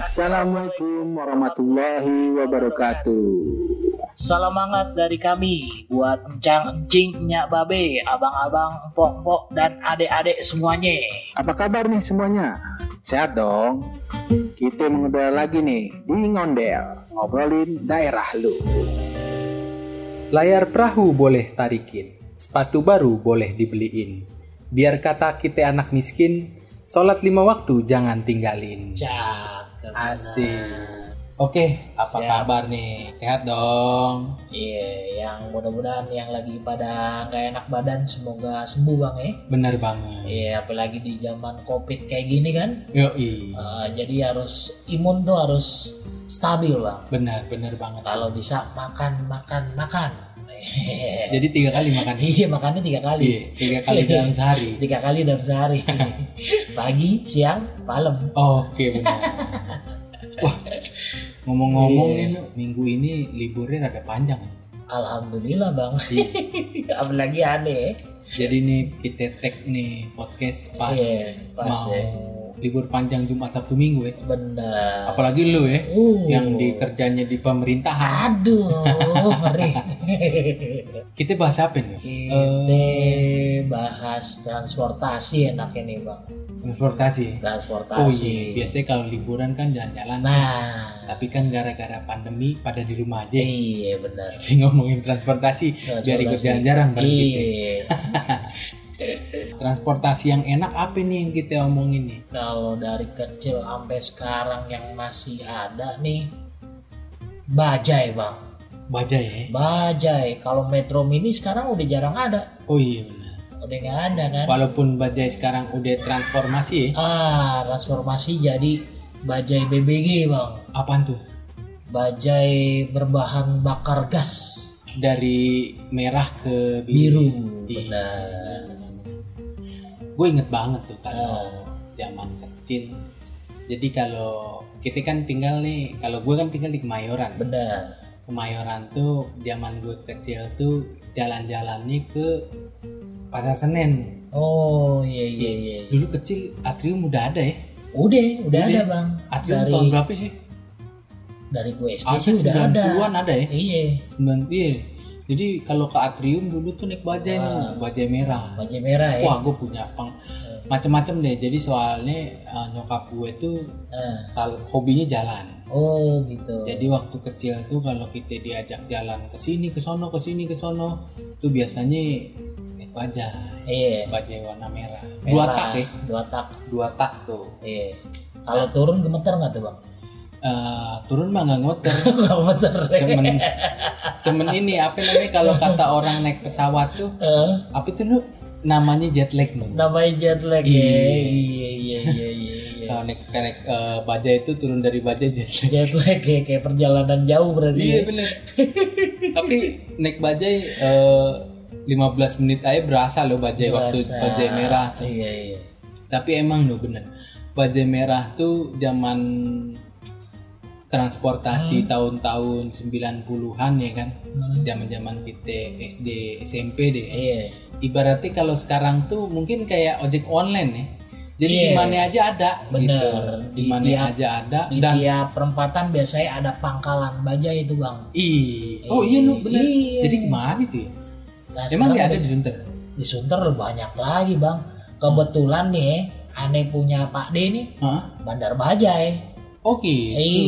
Assalamualaikum warahmatullahi wabarakatuh. Salam hangat dari kami buat encang encing nyak babe, abang-abang, empok-empok dan adik-adik semuanya. Apa kabar nih semuanya? Sehat dong? Kita mengudara lagi nih di Ngondel, ngobrolin daerah lu. Layar perahu boleh tarikin, sepatu baru boleh dibeliin. Biar kata kita anak miskin, sholat lima waktu jangan tinggalin. Cakep. Asik. Oke, apa Siap. kabar nih? Sehat dong. Iya, yang mudah-mudahan yang lagi pada nggak enak badan semoga sembuh bang ya. Bener banget. Iya, apalagi di zaman covid kayak gini kan. Yoi. Eh, jadi harus imun tuh harus stabil bang. Bener, bener banget. Kalau bisa makan, makan, makan. Jadi tiga kali makan. iya makannya tiga kali. Iya, tiga kali dalam sehari. tiga kali dalam sehari pagi siang malam Oke, benar. Wah, ngomong-ngomong Iya. nih, minggu ini liburnya rada panjang. alhamdulillah bang Iya. apalagi aneh Jadi nih kita tag nih podcast pas, Iya, pas, mau ya. Libur panjang Jumat Sabtu Minggu ya. bener Apalagi lu ya, Uh. yang di kerjanya di pemerintahan. aduh ngeri Kita bahas apa nih? kita bahas transportasi enaknya nih bang Transportasi. Oh transportasi iya, biasanya kalau liburan kan jalan-jalan. nah Tapi kan gara-gara pandemi pada di rumah aja. iya bener Kita ngomongin transportasi, biar ikut Transportasi. jalan-jalan iya Transportasi yang enak apa nih yang kita omongin nih? kalau dari kecil sampai sekarang yang masih ada nih bajai bang Bajai ya? bajai kalau metro mini sekarang udah jarang ada Oh iya benar. udah nggak ada kan Walaupun Bajai sekarang udah transformasi ya, ah transformasi jadi bajai BBG bang apaan tuh? bajai berbahan bakar gas Dari merah ke biru Iya. benar Gue inget banget tuh kalau Ah. zaman kecil. Jadi kalau kita kan tinggal nih, kalau gue kan tinggal di Kemayoran. benar Kemayoran tuh zaman gue kecil tuh jalan-jalannya ke Pasar Senen. oh iya iya iya Dulu kecil Atrium udah ada ya. udah udah Udah. ada bang Atrium dari tahun berapa sih? dari gue SD sih udah ada 90-an ada ya? iya 90 iya. Jadi kalau ke Atrium dulu tuh naik bajai nih, Ah. bajai merah. bajai merah ya Wah, gue punya peng macem-macem deh. Jadi soalnya eh, nyokap gue tuh Ah. kalau hobinya jalan. oh gitu Jadi waktu kecil tuh kalau kita diajak jalan ke sini ke sono ke sini ke sono tuh biasanya naik bajai. iya Bajai warna merah. Dua Merah. tak ya. dua tak Dua tak tuh. iya kalau turun gemeter nggak tuh bang Eh, turun mah nggak ngoter. Cemen, cemen ini apa namanya kalau kata orang naik pesawat tuh Eh, apa itu lu namanya jet lag lu. namanya jet lag ya Iya. iya iya iya iya iya. Kalau naik naik eh, bajai itu turun dari bajai jet lag. jet lag ya kayak perjalanan jauh berarti Iya ya. bener. Tapi naik bajai eh, 15 menit aja berasa loh bajai waktu bajai merah tuh. iya iya Tapi emang loh bener. Bajai merah tuh zaman transportasi tahun-tahun 90-an ya kan. Hmm. Zaman-zaman kita SD, SMP deh. iya Ibaratnya kalau sekarang tuh mungkin kayak ojek online ya. Jadi Iya. di mana aja ada Bener. gitu. Di Di mana aja ada di dan tiap perempatan biasanya ada pangkalan bajai itu bang Ih, oh iya nu bener. Iya. Jadi ke mana itu ya? nah, Emang dia ada di Sunter? di Sunter banyak lagi bang kebetulan nih aneh punya Pak D nih Hah? bandar bajai Oke.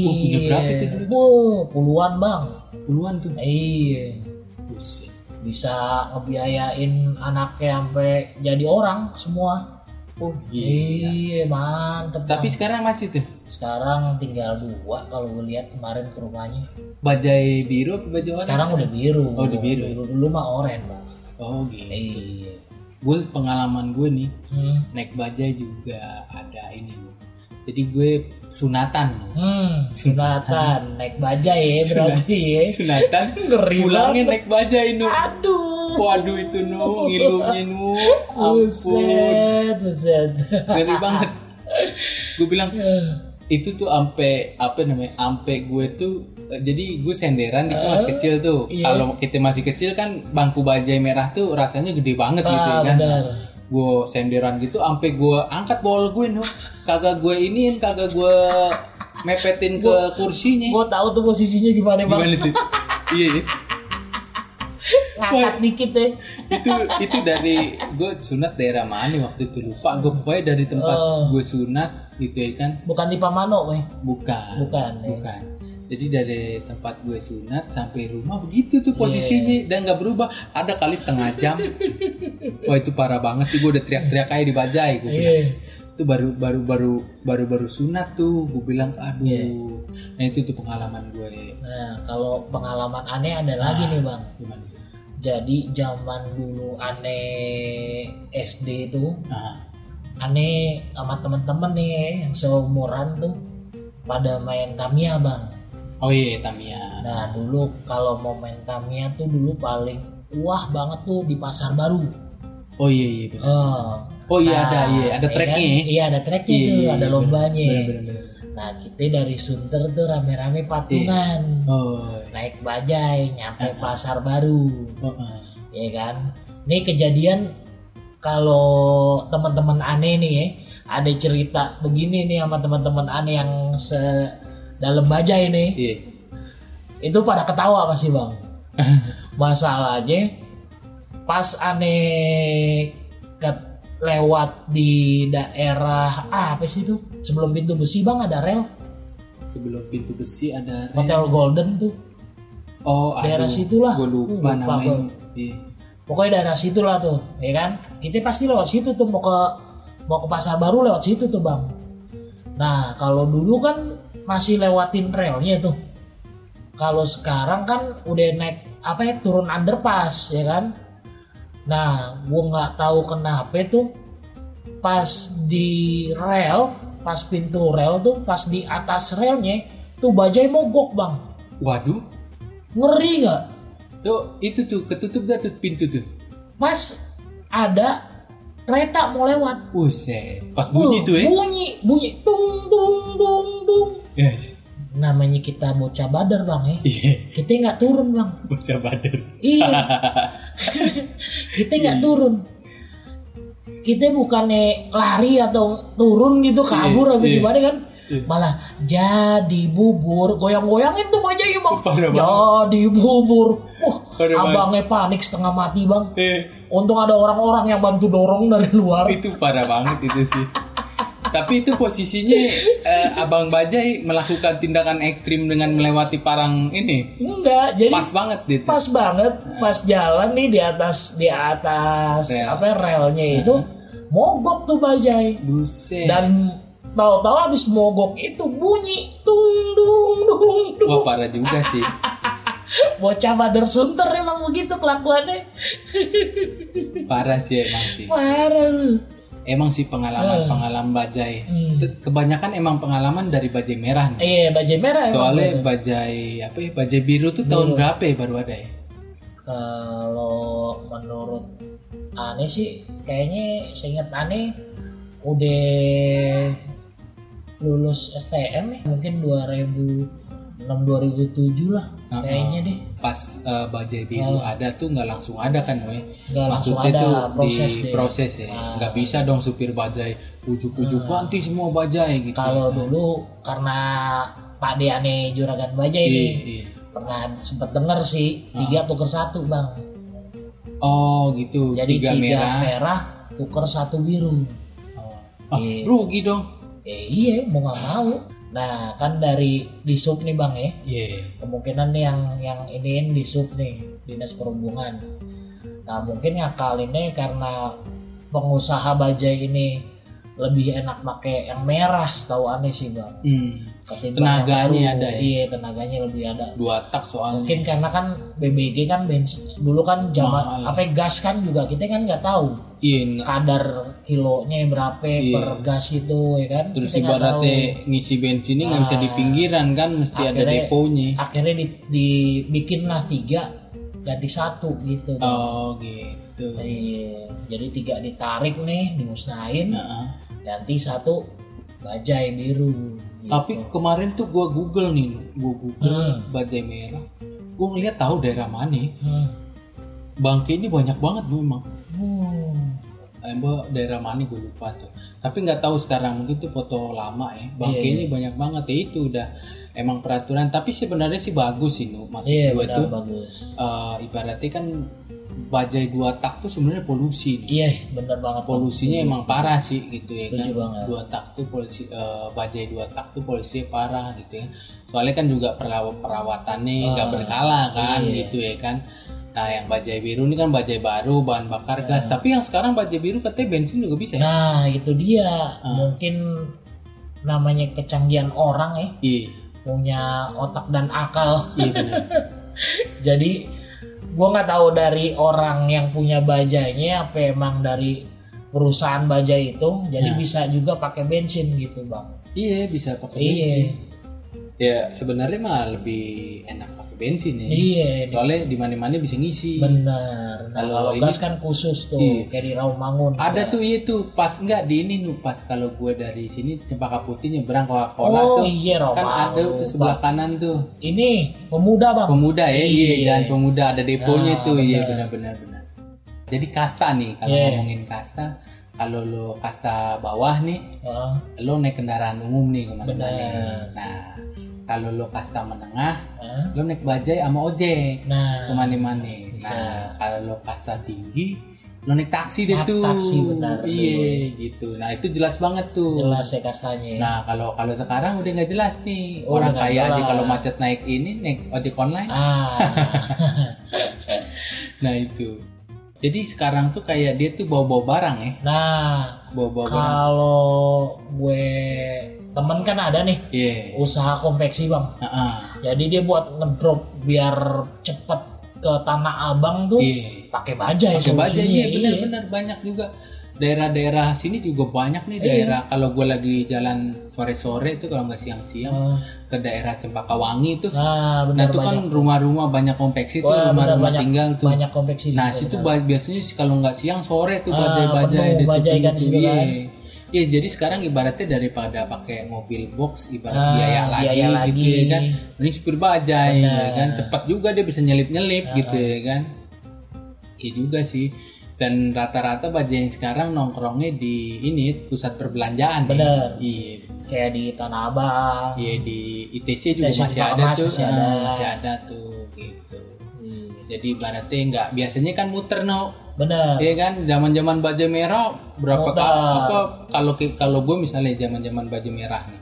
Gua punya berapa itu dulu? Wuh, puluhan bang Puluhan tuh. iya Buset. bisa ngebiayain anaknya sampai jadi orang semua Oh iya. iya mantep Tapi Bang. sekarang masih tuh. sekarang tinggal dua kalau gue lihat kemarin ke rumahnya Bajai biru apa warna? sekarang udah biru Oh, udah biru. dulu, dulu mah oranye bang Oh gitu. iya Gue pengalaman gue nih hmm. naik bajai juga ada ini. Jadi gue sunatan. Hmm, sunatan naik bajai ya berarti ya. Sunatan. Ngeri Pulangnya naik bajai nu. Aduh. Waduh itu nu ngilunya nu. Ampun. Buset, buset. Ngeri banget. Gue bilang itu tuh ampe apa namanya ampe gue tuh eh, jadi gue senderan itu masih kecil tuh iya. kalau kita masih kecil kan bangku bajai merah tuh rasanya gede banget gitu Ah, kan benar. Gue senderan gitu ampe gue angkat bol gue nu kagak gue iniin kagak gue mepetin ke kursinya. Gue tahu tuh posisinya gimana bang. Gimana tuh? iya, iya. Ngangkat dikit deh. itu itu dari gue sunat daerah mana waktu itu lupa gue pokoknya dari tempat Oh. gue sunat gitu ya kan Bukan di Pamano, weh. bukan Bukan, ya. bukan jadi dari tempat gue sunat sampai rumah begitu tuh posisinya. Dan nggak berubah. Ada kali setengah jam. Wah itu parah banget sih. Gue udah teriak-teriak kayak di bajai gue bilang. Iya. itu baru baru baru baru baru sunat tuh. Gue bilang aduh. Iya. nah itu tuh pengalaman gue. Nah, kalau pengalaman aneh ada lagi nih bang. gimana tuh? Jadi zaman dulu aneh SD itu, nah, aneh sama temen-temen nih yang seumuran tuh pada main Tamiya bang. Oh iya Tamia Nah dulu kalau mau main Tamiya tuh dulu paling wah banget tuh di pasar baru. oh iya iya bener. Oh, oh iya Nah, ada iya ada ya tracknya kan? ya? Iya ada tracknya Iya, tuh, iya, ada iya, lombanya. bener, bener, bener. Nah kita dari Sunter tuh rame-rame patungan, Oh, naik bajai, nyampe Ah. pasar baru, oh, oh. ya kan? Ini kejadian kalau teman-teman aneh nih ya, ada cerita begini nih sama teman-teman aneh yang se dalam bajai nih, Iya. itu pada ketawa pasti bang. Masalahnya pas aneh ke- lewat di daerah ah, apa sih itu sebelum pintu besi bang ada rel Sebelum pintu besi ada rel. hotel golden tuh Oh, daerah aduh, situlah. Gue lupa, Lupa namanya. Iya. pokoknya daerah situ lah tuh ya kan kita pasti lewat situ tuh mau ke mau ke pasar baru lewat situ tuh bang nah kalau dulu kan masih lewatin relnya tuh. Kalau sekarang kan udah naik apa ya turun underpass ya kan? Nah gua nggak tahu kenapa tuh pas di rel pas pintu rel tuh pas di atas relnya tuh bajai mogok bang. Waduh, ngeri nggak? Tuh itu tuh ketutup gak tuh pintu tuh? pas ada kereta mau lewat. Buset, pas bunyi Uh, tuh ya. bunyi bunyi. Tung tung tung tung Yes. namanya kita bocah badar bang ya Iya, kita nggak turun bang. Bocah badar. iya. Kita nggak turun. Kita bukannya lari atau turun gitu kabur Iya, apa iya. gimana kan? Iya. malah jadi bubur. Goyang-goyangin tuh aja ya bang. Jadi bubur wah abangnya panik setengah mati bang Eh, untung ada orang-orang yang bantu dorong dari luar itu parah banget itu sih. Tapi itu posisinya eh, Abang Bajai melakukan tindakan ekstrim dengan melewati parang ini. enggak jadi Pas banget gitu. pas banget pas jalan nih di atas di atas Rel. apa ya, relnya itu mogok tuh bajai Buset. dan tahu-tahu habis mogok itu bunyi tung dung dung dung Wah parah juga sih. bocah badar sunter emang begitu kelakuannya Parah sih emang sih. parah lu Emang sih pengalaman-pengalaman bajai. Hmm. Kebanyakan emang pengalaman dari bajai merah nih. iya bajai merah emang Soalnya bener. bajai apa ya? Bajai biru tuh tahun berapa ya baru ada ya? kalau menurut aneh sih kayaknya seingat aneh udah lulus STM ya mungkin 2006 2007 lah kayaknya deh Pas eh, bajai biru ada tuh nggak langsung ada kan, langsung Maksudnya ada tuh proses di deh proses ya. Ah. Nggak bisa dong supir bajai ujuk-ujuk ganti semua bajai gitu. kalau dulu karena Pak De aneh juragan baja Iya, ini iya. pernah sempet denger sih tiga tuker satu bang Oh gitu. jadi tiga, tiga, merah. merah tuker satu biru Oh. Ah, Iya. rugi dong. eh iya mau nggak mau nah kan dari di sub nih bang ya Iya. kemungkinan nih yang yang iniin di sub nih dinas perhubungan nah mungkin ngakalinnya karena pengusaha bajai ini lebih enak pakai yang merah setahu aneh sih bang Hmm. ketimbang yang Tenaganya baru. ada ya? iya tenaganya lebih ada Dua tak soalnya. mungkin karena kan BBG kan bensin dulu kan zaman apa gas kan juga kita kan nggak tahu Iya. nah, kadar kilonya berapa Iya. per gas itu ya kan Terus Kita ibaratnya ngisi bensinnya nggak bisa di Nah, pinggiran kan, mesti ada akhirnya- deponya. akhirnya di, dibikin lah tiga ganti satu gitu Oh gitu. Iya, jadi tiga ditarik nih dimusnahin Nah, ganti satu bajai biru gitu. Tapi kemarin tuh gua Google nih, gua Google Hmm. bajai merah. Gua ngeliat tahu daerah mana. hmm. Bangke ini banyak banget loh emang. Hmm. Embo daerah mana gue lupa tuh tapi nggak tahu sekarang mungkin tuh foto lama ya bangke Iya, ini banyak banget ya itu udah emang peraturan tapi sebenarnya sih bagus sih nu maksud Iya gue tuh bagus. eh, ibaratnya kan bajai dua tak tuh sebenarnya polusi. Iya benar banget. Bang. polusinya Setuju, emang setuju. parah sih gitu ya Setuju kan banget. dua tak tuh polisi eh, bajai dua tak tuh polisinya parah gitu ya soalnya kan juga peraw- perawatannya nggak Ah, berkala kan iya. gitu ya kan nah yang bajai biru ini kan bajai baru bahan bakar gas tapi yang sekarang bajai biru katanya bensin juga bisa ya Nah itu dia Ah. mungkin namanya kecanggihan orang ya iya punya otak dan akal. iya benar Jadi gua nggak tahu dari orang yang punya bajainya apa emang dari perusahaan bajai itu jadi Nah. bisa juga pakai bensin gitu bang. iya bisa pakai Iya. bensin ya sebenarnya mah lebih enak pakai bensin ya Iya. soalnya di mana mana bisa ngisi Benar. Nah, Kalau kalau ini- gas kan khusus tuh Iya. kayak di Rawamangun. Ada tuh iya tuh pas enggak di ini nu pas kalau gue dari sini Cempaka Putih nyebrang Coca-Cola Oh tuh iya kan Rawamangun. ada tuh sebelah kanan tuh Ini pemuda bang. pemuda ya iya Iya. dan pemuda ada deponya Ah, tuh iya benar. benar-benar benar. Jadi kasta nih kalau Iya. ngomongin kasta kalau lo kasta bawah nih Ah, lo naik kendaraan umum nih ke mana-mana. Nah kalau lo kasta menengah ah. lo naik bajai sama ojek Nah, ke mana-mana. Bisa. Nah kalau lo kasta tinggi lo naik taksi deh tuh. taksi, benar. Iya gitu. Nah itu jelas banget tuh. jelas ya kastanya. Nah kalau kalau sekarang udah nggak jelas nih Oh, orang kaya aja kalau macet naik ini naik ojek online. Ah, Nah itu. Jadi sekarang tuh kayak dia tuh bawa-bawa barang ya, nah bawa-bawa barang. kalau gue temen kan ada nih Iya. usaha konveksi bang. Heeh. Jadi dia buat ngedrop biar cepet ke Tanah Abang tuh Iya. pakai bajai Pakai bajai solusinya, iya benar-benar banyak juga. Daerah-daerah sini juga banyak nih Iya. daerah. Kalau gue lagi jalan sore-sore tuh kalau nggak siang-siang Ah, ke daerah Cempaka Wangi tuh. Nah, Nah benar itu kan rumah-rumah banyak itu Wah, benar, rumah-rumah tinggal tuh. banyak konveksi. Nah situ, biasanya kalau nggak siang sore tuh Ah, penuh deh, bajai tuh, kan tuh, iya. Iya jadi sekarang ibaratnya daripada pakai mobil box ibarat Ah, biaya lagi biaya gitu lagi. ya kan. Ini supir bajai ya kan cepat juga dia bisa nyelip-nyelip Ah, gitu ya kan. Iya juga sih. Dan rata-rata bajai yang sekarang nongkrongnya di ini pusat perbelanjaan. ya. Benar. Iya. kayak di Tanah Abang. Iya di ITC juga ITC masih ada Mas tuh. masih ah, ada. masih ada tuh gitu. Hmm, Jadi ibaratnya nggak biasanya kan muter no Benar. Iya kan, zaman-zaman baju merah berapa kali apa kalau kalau gue misalnya zaman-zaman baju merah nih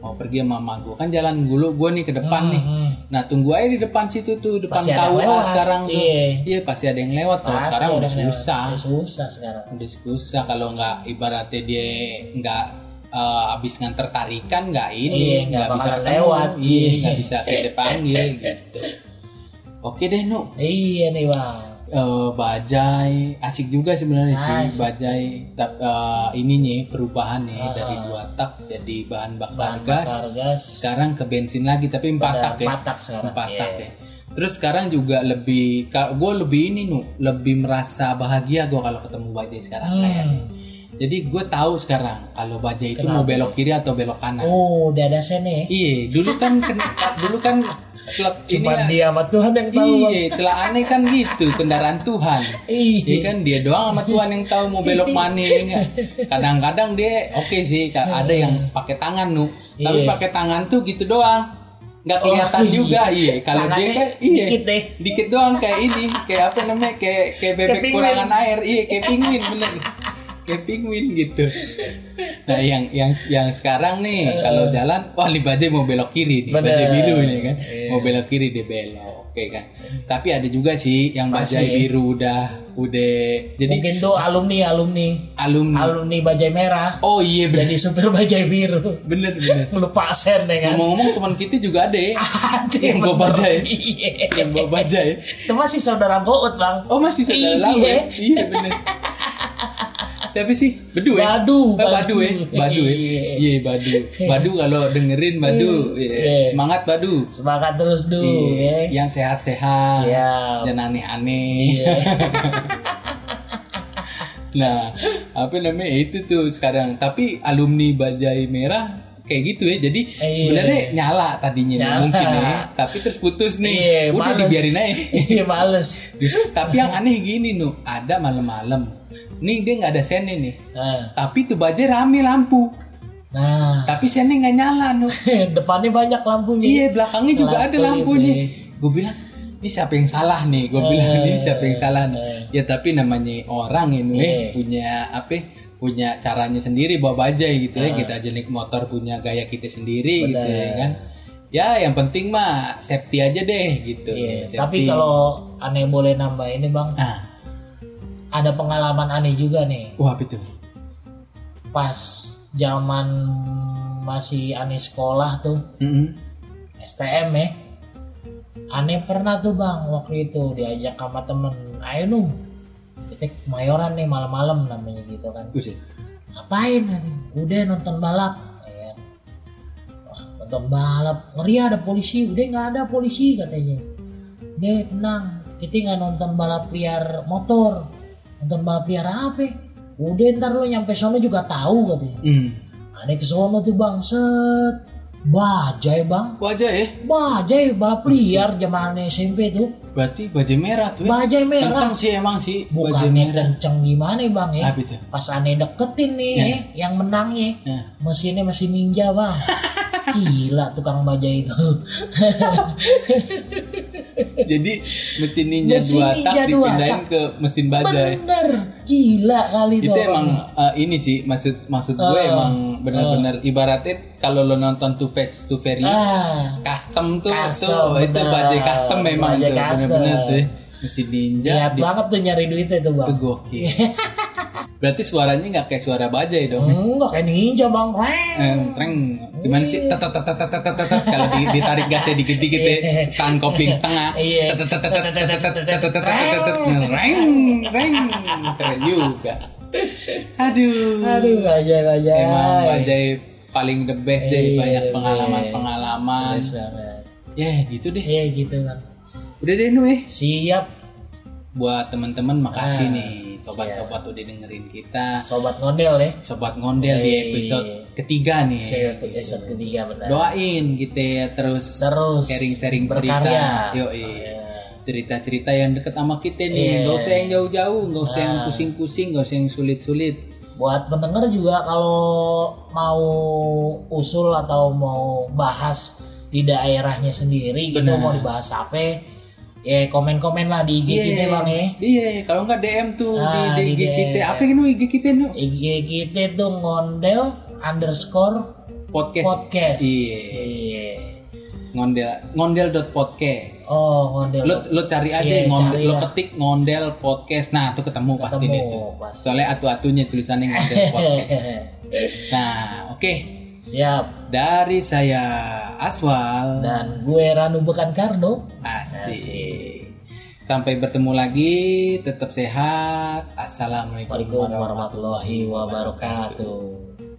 mau pergi sama mama gue kan jalan dulu gue nih ke depan nih. Hmm, Nah tunggu aja di depan situ tuh depan KUA lewat. sekarang tuh. Iya. Iya pasti ada yang lewat. Kalau sekarang udah susah, Udah susah sekarang. udah susah kalau nggak ibaratnya dia nggak eh, habis nganter tarikan nggak ini Iya, nggak bisa lewat. Iya Iya. nggak bisa kita panggil gitu. Oke deh Nu, Iya nih bang. Eh, bajai asik juga sebenarnya sih bajai tapi ininya perubahan nih Ah. dari dua tak jadi bahan bakar Bahan gas bakar gas. sekarang ke bensin lagi tapi empat tak ya Empat tak sekarang. empat Iya. tak ya terus sekarang juga lebih gue lebih ini nu lebih merasa bahagia gue kalau ketemu bajai sekarang Hmm. kayak jadi gue tahu sekarang kalau bajai itu mau Kenapa? belok kiri atau belok kanan Oh, udah ada sene. iya dulu kan dulu kan ini Cuma ya, dia sama Tuhan yang tahu. Iya celah aneh kan gitu kendaraan Tuhan Iya. Iya kan dia doang sama Tuhan yang tahu mau belok mana ya nggak? Kadang-kadang dia oke sih ka- ada yang pakai tangan nu, tapi Iya. pakai tangan tuh gitu doang. nggak Oh, kelihatan iya. juga iya kalau dia kan iya dikit deh. dikit doang kayak ini kayak apa namanya kayak kayak bebek kurangan air iya kayak penguin bener kayak penguin gitu nah yang yang yang sekarang nih kalau jalan wah li bajai mau belok kiri nih bajai biru nih kan Iya. mau belok kiri dia belok oke kan tapi ada juga sih yang bajai Masih. biru udah udah jadi Mungkin tuh alumni alumni alumni alumni bajai merah oh iya bener jadi supir bajai biru. bener bener Lupa sen ya kan. ngomong-ngomong teman kita juga ada ya Ada yang bawa bajai. Iya. yang bawa bajai Itu masih saudara Gout bang. oh masih saudara Iya. ya? iya bener siapa sih bedu ya Badu, Oh, badu ya Badu. badu ya Iya. badu badu kalau dengerin badu Iya. Iya. semangat badu Semangat terus du Iya. ya. yang sehat-sehat Siap. dan aneh-aneh Iya. nah apa namanya itu tuh sekarang tapi alumni bajai merah kayak gitu ya jadi Iya. sebenarnya nyala tadinya Nyala. mungkin ya tapi terus putus nih Iya, udah males. dibiarin aja Iya males. tapi yang aneh gini nu ada malam-malam nih dia nggak ada sennya nih Nah, tapi tuh bajai rame lampu nah. tapi sennya nggak nyala nu depannya banyak lampunya. iya belakangnya juga ada Lampu lampunya itu. gue bilang ini siapa yang salah nih gue bilang ini siapa yang salah nih Eh. ya tapi namanya orang ini Iya. punya apa punya caranya sendiri bawa bajai gitu ya. Kita aja naik motor punya gaya kita sendiri gitu ya kan. Ya yang penting mah safety aja deh gitu. Iya, Safety. Tapi kalau aneh boleh nambah ini bang, ah. Ada pengalaman aneh juga nih. wah itu? Pas zaman masih aneh sekolah tuh, Mm-mm. STM ya. Aneh pernah tuh bang waktu itu diajak sama temen, ayo nung kita kemayoran nih malam-malam namanya gitu kan. Buset. Ngapain aneh? Udah nonton balap. Ya. Wah, nonton balap, ngeri ada polisi, udah nggak ada polisi katanya. Udah tenang, kita nggak nonton balap liar motor, nonton balap liar apa? Udah ntar lo nyampe sono juga tahu katanya. Hmm. Aneh ke sono tuh bang, set, bajai bang, wajah ya bajai balap liar zaman SMP tuh, berarti bajai merah tuh ya bajai merah. kencang sih emang sih bajai Bukannya kenceng gimana bang ya? apa itu Pas aneh deketin nih, Ya. yang menangnya Ya. mesinnya mesin ninja bang. Gila tukang bajai itu. Jadi mesin ninja Mesin dua ninja tak dua dipindahin tak. ke mesin bajai. Bener, gila kali itu. Itu emang eh, ini sih maksud maksud gue Eh, emang benar-benar ibaratnya kalau lo nonton Too Fast Too Furious Ah, custom tuh Custom, tuh itu benar. bajai custom memang Bajai tuh benar-benar tuh mesin ninja di banget tuh nyari duitnya tuh bang. itu gokil. Berarti suaranya nggak kayak suara bajai dong. Enggak kayak ninja bang. Eh, treng gimana sih tet tet tet tet tet kalau di- ditarik gasnya dikit-dikit ya tahan kopling setengah Iya. tet tet tet tet tet tet tet tet tet reng reng keren juga aduh Aduh bajai bajai. emang bajai paling the best deh Iya, banyak the pengalaman best. pengalaman Yes, banget. ya gitu deh Iya gitu bang. udah deh nu eh Siap buat teman-teman makasih Ah, nih sobat-sobat udah dengerin kita sobat ngondel ya. sobat ngondel di Iya. episode ketiga nih episode ketiga benar. doain kita ya terus Terus sharing-sharing cerita yo Iya. cerita-cerita yang deket sama kita nih Iya. nggak usah yang jauh-jauh nggak usah yang Nah. pusing-pusing nggak usah yang sulit-sulit Buat pendengar juga kalau mau usul atau mau bahas di daerahnya sendiri gitu mau dibahas apa ya komen-komen lah di IG kita bang ya. iya kalau nggak DM tuh Ah, di, di IG kita apa ini IG kita nu IG kita tuh ngondel underscore podcast, podcast. iya Iya. ngondel ngondel.podcast Oh ngondel. lo lo cari aja Iya, ngondel cari lo ketik ngondel podcast nah tuh ketemu, pasti Ketemu, deh tuh pasti. soalnya atu-atunya tulisannya ngondel podcast nah oke Siap. Dari saya Aswal Dan gue Ranu Bekan Karno. Asik. Sampai bertemu lagi, tetap sehat. Assalamualaikum warahmatullahi wabarakatuh.